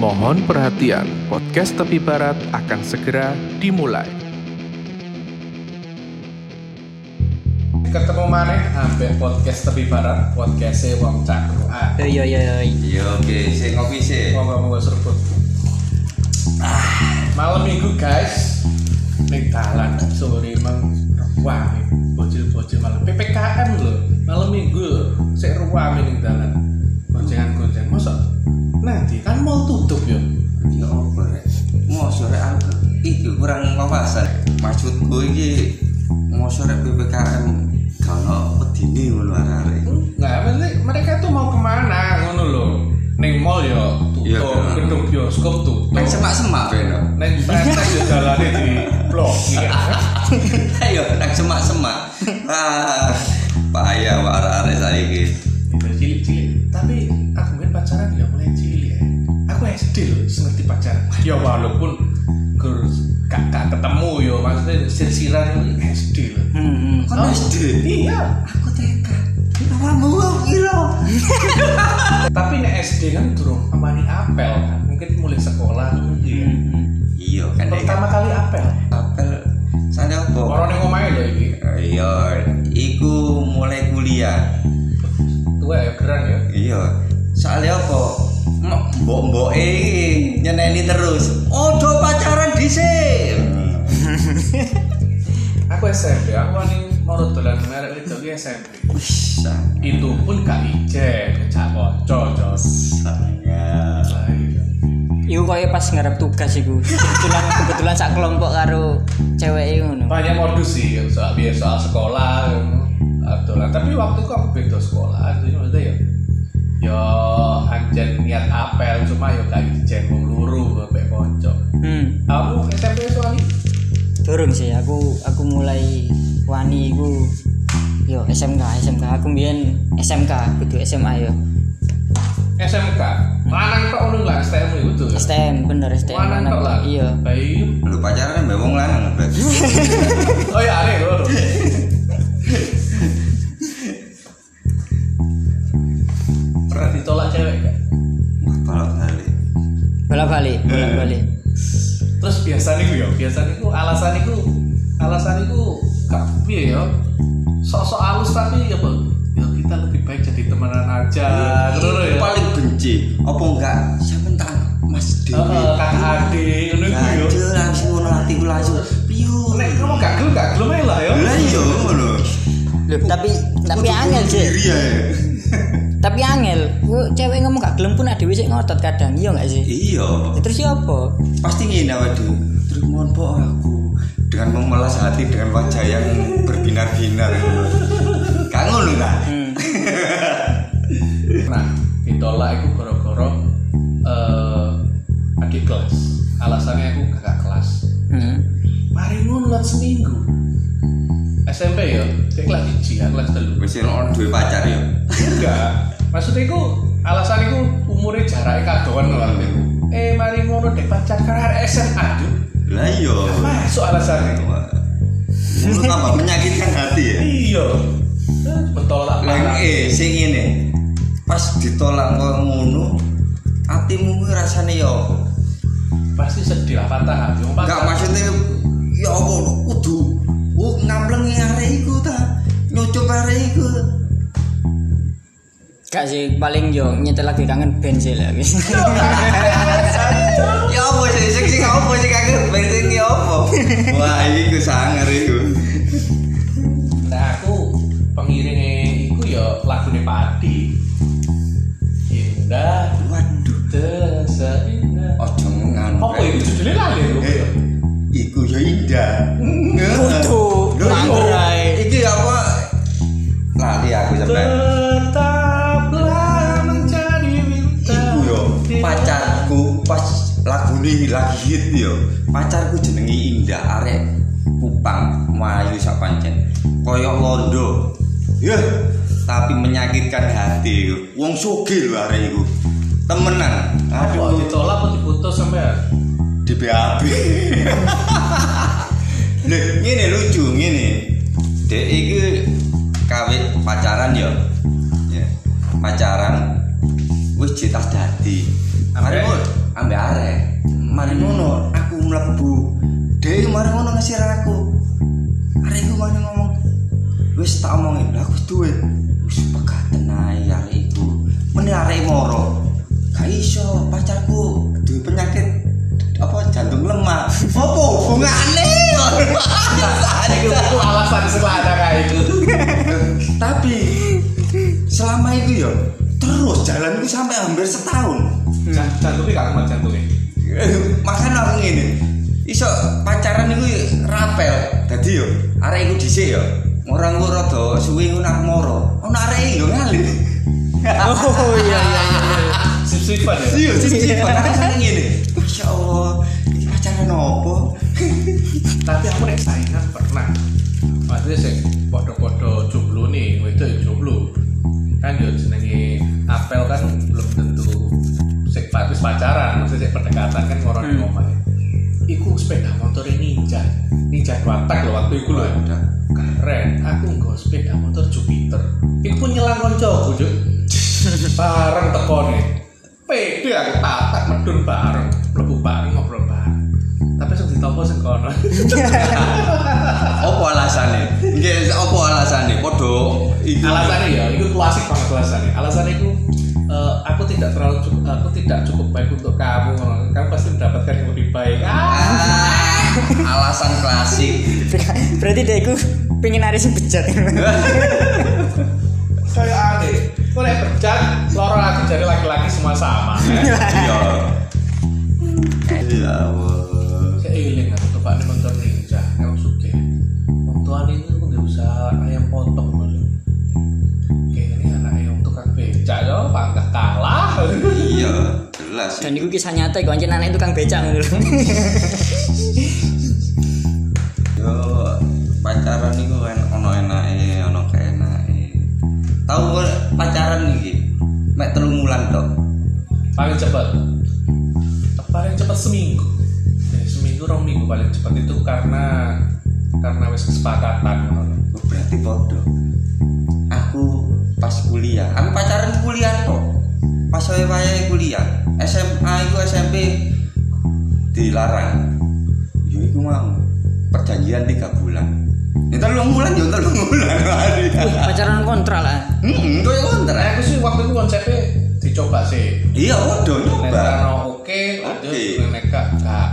Mohon perhatian, podcast Tepi Barat akan segera dimulai. Ketemu mana? Ambek podcast Tepi Barat, podcastnya Wong Cakru. Ah, Iya iya iya. Iya oke, sing ngopi sih. ngomong ngomong seruput. Ah, malam minggu guys, ning dalan sore mang wah bocil-bocil malam PPKM loh, malam minggu sik ruame wawasan. Maksudku iki mau sore PPKM kalau pedini ngono arek. Nggak, maksudnya mereka tuh mau ke mana ngono loh. Neng mall ya Iya, tutup, iya. gedung bioskop tutup. Neng semak-semak beno. Neng pretes ya jalannya di blokir. Ayo neng semak-semak. Ah, bahaya wae arek saiki. cilik-cilik tapi aku kan pacaran ya mulai cilik ya aku SD loh ngerti pacaran ya walaupun gur gak, gak ketemu yo maksudnya silsilan itu SD loh Hmm, hmm. Kan Oh, SD. iya Aku TK. Awamu kok kira. tapi nek SD kan durung amani apel kan mungkin mulai sekolah gitu ya Hmm, Iya kan pertama kali apel apel sana apa? orang yang ngomongin loh ini Iya, iku mulai kuliah. tua ya keren ya Iya. Soalnya apa? Mbok mbok eh nyeneni terus. Ojo pacaran SMP aku wani mau dolan merek itu di SMP itu pun ijen ngejak kocok jos. Iku koyo pas ngarep tugas iku. Kebetulan kebetulan sak kelompok karo cewek ngono. banyak modus sih soal biar soal sekolah atau tapi waktu itu aku beda sekolah jadi maksudnya ya ya anjen niat apel cuma ya gak ijen wong luru sampai pojok Hmm. kamu SMP soalnya Durung sih aku aku mulai wani iku yo SMK SMK aku mbiyen SMK kudu SMA yo. SMK lanang kok ngono lah STM itu tuh STM bener STM lanang kok lah Iya. bayi Lu pacaran mbek wong lanang berarti. oh ya aneh loh pernah ditolak cewek gak? Wah, balap kali. Bolak-balik, bolak-balik. Terus biasa nih ya biasa nih alasan itu alasan itu gak piye ya sok-sok halus tapi ya bang ya kita lebih baik jadi temenan aja gitu loh ya Paling benci apa enggak sampean tak Mas Dewi. Heeh, kakak adik ngono iku ya Lanjut langsung ngono hatiku langsung. Piyo. nek kamu gak gelem gak gelem ae lah ya Lah iya ngono. Tapi tapi angel sih. Tapi angel, Ku cewek ngomong gak gelem pun ada sik ngotot kadang, iya gak sih? Iya. Ya, terus siapa? Pasti ngene waduh. Terus mohon po aku dengan memelas hati dengan wajah yang berbinar-binar. Gak ngono ta? Hmm. nah ditolak itu gara-gara eh adik kelas alasannya aku kakak kelas Hmm. mari ngulat seminggu SMP ya dia kelas hiji ya kelas telu Wis ono duwe pacar ya. enggak maksudnya itu alasan itu umurnya jaraknya kadoan waktu itu eh mari ngono dek pacar ada SMA tuh Lah iya. masuk alasannya Ngono tambah menyakitkan hati ya. iya betolak Lah parah eh sing ngene. Pas ditolak kok ngono, atimu kuwi rasane ya apa? pasti sedih lah patah hati Enggak maksudnya ya apa kudu oh ngamplengi arek iku ta. Nyucup arek iku. Gak sih, paling yo nyetel lagi kangen band sih lagi. Ya apa sih sing sing apa sih kangen bensin ki apa? Wah, iku sangar iku. nah aku pengiringnya itu ya lagunya padi indah Waduh, terasa indah ojo ngono. apa itu judulnya lali lho Eh, iku ya indah. Kudu. Iki apa? Lali aku sampe. Ini lagi hit yo. Pacarku jenengi Indah arek Kupang Melayu sak pancen. Koyok londo. Ya, tapi menyakitkan hati. Wong sugih lho arek iku. Temenan. aduh ditolak apa diputus sampai di BAB. Lho, ngene lucu ngene. Dek iki kawit pacaran yo. Ya. Pacaran wis jitas dadi. Ambek? Ambek arek mari ngono aku mlebu. Dhewe mari ngono ngasih aku. Arek iku mari ngomong wis tak omongin lah aku duwe wis pegaten ae arek iku. Meneh arek moro gak iso pacarku duwe penyakit apa jantung lemah apa hubungane? Alasan selada kayak itu. Tapi selama itu ya terus jalan itu sampai hampir setahun. Jan- jantungnya gak kuat jantungnya makanya aku ngene. Iso pacaran itu rapel. Dadi yo arek iku dhisik yo. Orang ku rada suwi ku nak moro. Ono arek yo ngalir oh iya iya iya sip sipan ya? Iya sih sih padahal kan ngene. Masya Allah ini pacaran opo tapi aku nek saingan pernah. Maksudnya sih podo-podo jomblo nih itu ya jomblo. Kan ya jenenge apel kan belum tentu pacaran maksudnya pendekatan kan orang Hmm. ngomong ya. Iku sepeda motor ninja ninja dua tak loh waktu itu loh Udah. keren aku nggak sepeda motor Jupiter. Itu nyelang koncoku juk bareng tekone. Pede aku tatak medun bareng. Mlebu bareng ngobrol bareng. Tapi sing ditompo sing kono. Opo alasane? Nggih opo alasane? Podo iku. alasannya ya itu klasik banget alasannya alasannya itu eh, aku tidak terlalu cukup aku tidak cukup baik untuk kamu. Kamu pasti mendapatkan yang lebih baik. Ah. Ah, alasan klasik. Berarti itu pengen hari sing bejat. Kayak aneh. Kok nek berjan loro lagi jadi laki-laki semua sama. Iya. Iya jelas dan itu. kisah nyata kok anjir anak tukang becak. Ngono lho. yo pacaran itu kan ono enake ono gak enake. Tahu kok pacaran iki? Mek telung wulan tok. Paling cepat paling cepat seminggu. Ya, seminggu rong minggu paling cepat itu karena karena wis kesepakatan ngono. Oh, berarti bodoh aku pas kuliah. Aku pacaran kuliah tok. Pas wae kuliah SMA itu SMP dilarang. Yo iku mau. Perjanjian tiga bulan. Ya telung bulan yo telung bulan pacaran kontra lah. Hmm itu ya Nah, kontrak aku sih waktu itu konsepnya dicoba sih. Iya nek nyoba. Karena oke. Oke. nek gak gak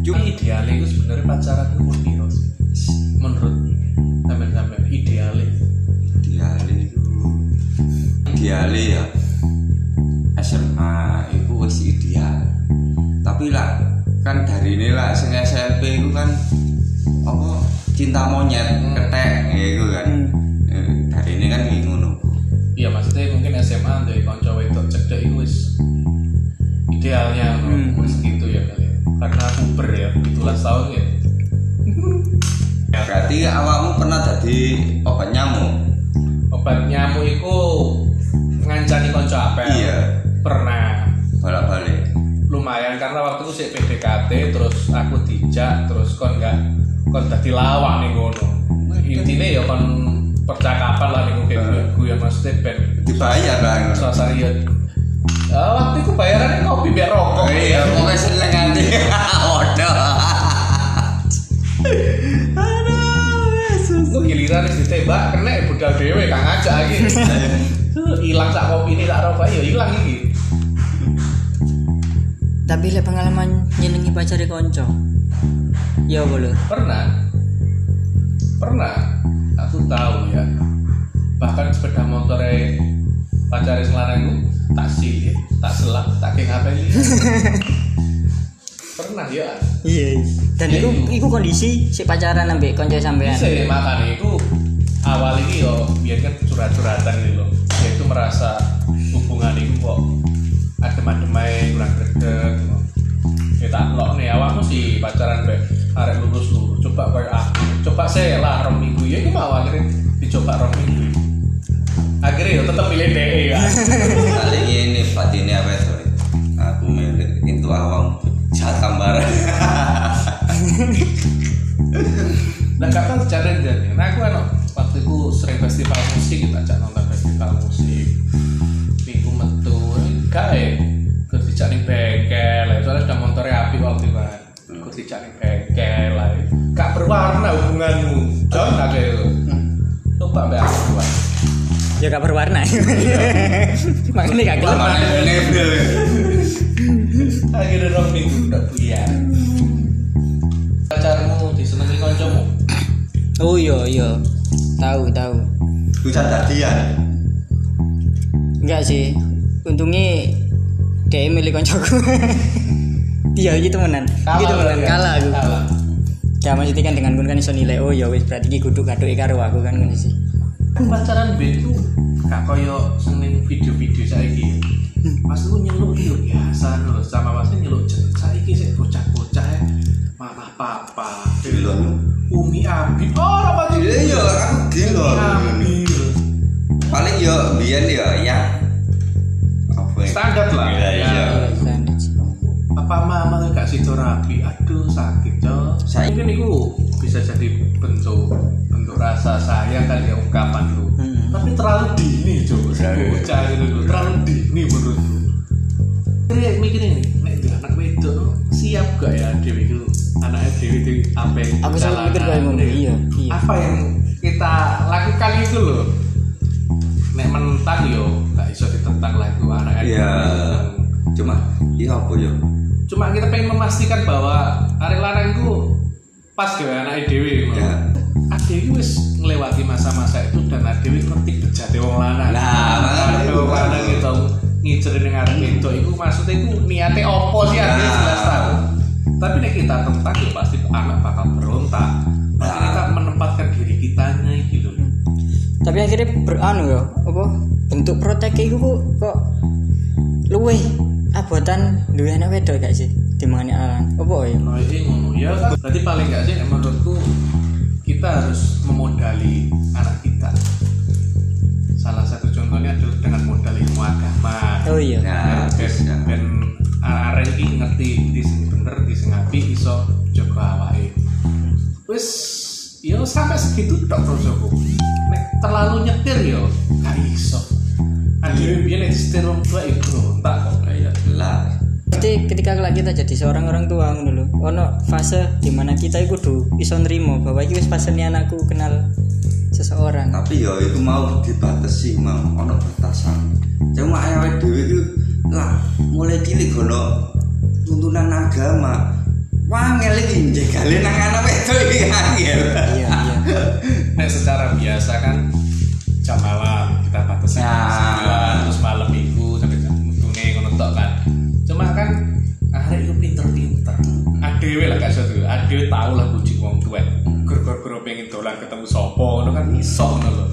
cuma idealnya itu sebenarnya pacaran itu mau piro sih? Menurut sampean-sampean idealnya. Ideale itu. Ideale ya SMA itu wis ideal. Tapi lah kan dari ini lah sing SMP itu kan apa cinta monyet ketek gitu kan. Hmm. Eh, dari ini kan kayak ngono iya maksudnya mungkin SMA dari konco wedok cedek itu wis idealnya Hmm. wis gitu ya kali ya. karena puber ya itulah tahun ya. Berarti awakmu pernah jadi obat nyamuk? Obat nyamuk itu ngancani konco apel. Iya pernah. Balik balik lumayan karena waktu itu saya PDKT terus aku dijak terus kon nggak kon tadi lawak nih ngono. Intinya ya kon percakapan lah nih kayak gue gue yang maksudnya ben dibayar kan suasana ya waktu itu bayarannya kopi biar rokok. Iya pokoknya seneng nanti waduh. Lu giliran di ditembak kena budal dewe kang aja lagi. Hilang sak kopi ini sak rokok ya hilang ini tapi lek pengalaman nyenengi pacare konco ya boleh pernah. Pernah. Aku tahu ya. Bahkan sepeda motornya selarang itu tak silih tak selak tak kayak ngapain pernah ya. Iya. Dan Ya, itu itu. itu kondisi si pacaran ambek konco sampean. Bisa ya makanya itu awal ini yo biar kan curhat-curhatan gitu loh dia itu merasa hubungan itu kok adem-ademai kurang gredeg dicoba rong minggu akhirnya ya tetap pilih DE ya. Kali ini batinnya apa itu? Aku milik itu awam jahat gambaran nah kapan cari dan nah aku kan waktu itu sering festival musik kita ajak nonton festival musik. Minggu metu gak ya. Terus dijak nih bengkel dijak ning bengkel lah. Gak berwarna hubunganmu. Kayak lu. Lupa mbak dua. Ya gak berwarna. Makanya gak. Lamane nebel. Akhirnya minggu udah buyar. Pacarmu disenengi kancamu. Oh iya iya. Tahu tahu. Bisa jadian. Enggak sih. Untungnya dia milik koncoku. Iya gitu temenan. Gitu berarti ya? kalah aku. Kalah. Ya maksudnya kan dengan kan iso nilai oh ya wis berarti iki kudu kaduke karo aku kan ngono sih. Kan pacaran ben itu gak koyo seneng video-video saiki. Pas lu nyeluk yo biasa lho sama pas nyeluk saiki sik bocah-bocah ya. Mama papa, Gila. Umi Abi. Oh, apa sih? Iya iya aku gila. Paling yo biyen yo ya apa ya? Standar lah. Iya Ya. iya. Standar sih. Papa mama gak situ rapi. Aduh sakit cok. Saya- Mungkin itu bisa jadi bentuk rasa sayang kali ya ungkapan lu. Hmm. Tapi terlalu dini. Iya, iya. Bocah gitu loh. Terlalu dini menurutku. Jadi mikir ini, nek dia anak wedok siap gak ya Dewi itu anaknya Dewi itu apa yang Aku selalu mikir kayak ngono. nek- Iya, iya. Apa yang kita lakukan itu loh. Nek menentang yo gak iso ditentang lagu anaknya. Iya. Dewi. Cuma iya apa yo? cuma kita pengen memastikan bahwa arek lanang itu pas gawe anak dewi Ya. Adewi wis ngelewati masa-masa itu dan Adewi ngerti bejate wong lanang. Nah, itu. wong lanang gitu ngicer ning arek itu itu maksudnya itu niatnya opo sih Nah. jelas tahu. Tapi nek kita tentang ya pasti anak bakal berontak. Pasti Nah. kita menempatkan diri kitanya gitu. Tapi akhirnya beranu ya, apa bentuk protek iku kok kok luwe abotan duwe anak wedok gak sih dimangane alan. Apa ya? Oh ini ngono ya kan. Berarti paling nggak sih menurutku kita harus memodali anak kita. Salah satu contohnya adalah dengan modal ilmu agama. Oh iya. Nah, ben bisa. ben arek iki ngerti di bener di sing apik iso jaga awake. Wis yo sampai segitu tok prosoku. Nek terlalu nyetir yo gak iso. Adewe biyen nek setir wong tua iku tak kok kayak Lah. Pasti ketika kita jadi seorang orang tua ngono lho. Ono fase di mana kita iku kudu iso nrimo bahwa iki wis fasenya anakku kenal seseorang. Tapi yo itu mau dibatasi mau ono batasan. Cuma awake dhewe itu lah mulai cilik gono tuntunan agama. Wangel iki njegale nang anak wedok iki angel. Iya, iya. Nek secara biasa kan jam malam kita Nah. Ketemu sopo ngono kan iso ngono lho.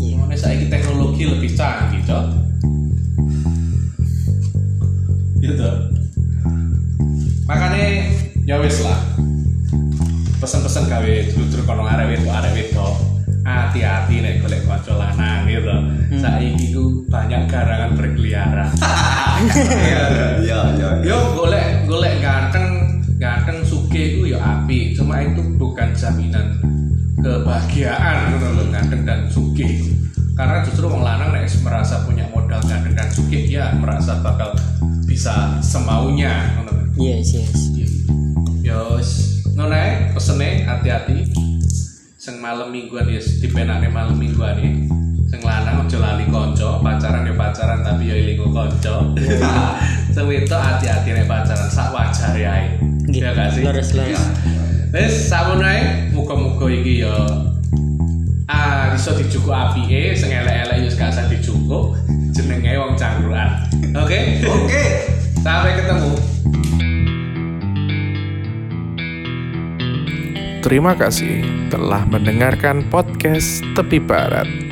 Iya. Gimana saiki teknologi lebih canggih, Cok? Ya toh. Makanya ya wis lah. Pesen-pesen gawe dulur kono arek wedok arek wedok. Hati-hati nek golek kanca lanang gitu. Saiki ku banyak garangan berkeliaran. Iya. Iya, iya. Yo golek golek ganteng ganteng suge itu ya api cuma itu bukan jaminan kebahagiaan ngono lho ganteng dan itu. karena justru wong lanang nek merasa punya modal ganteng dan suge ya merasa bakal bisa semaunya ngono lho. Yes, yes. Yo wis, ngono ae pesene hati-hati sing malam mingguan ya dipenakne malam mingguan ya sing lanang aja lali kanca pacaran ya pacaran tapi ya ilingo kanca sing wedok hati-hati nek pacaran sak ae Nggih, ya gak sih leres, leres. Wis samono ae. Muga-muga iki ya ah iso dijukuk apike sing elek-elek ya gak usah dijukuk jenenge wong cangkruan oke? Oke. sampai ketemu. Terima kasih telah mendengarkan podcast Tepi Barat.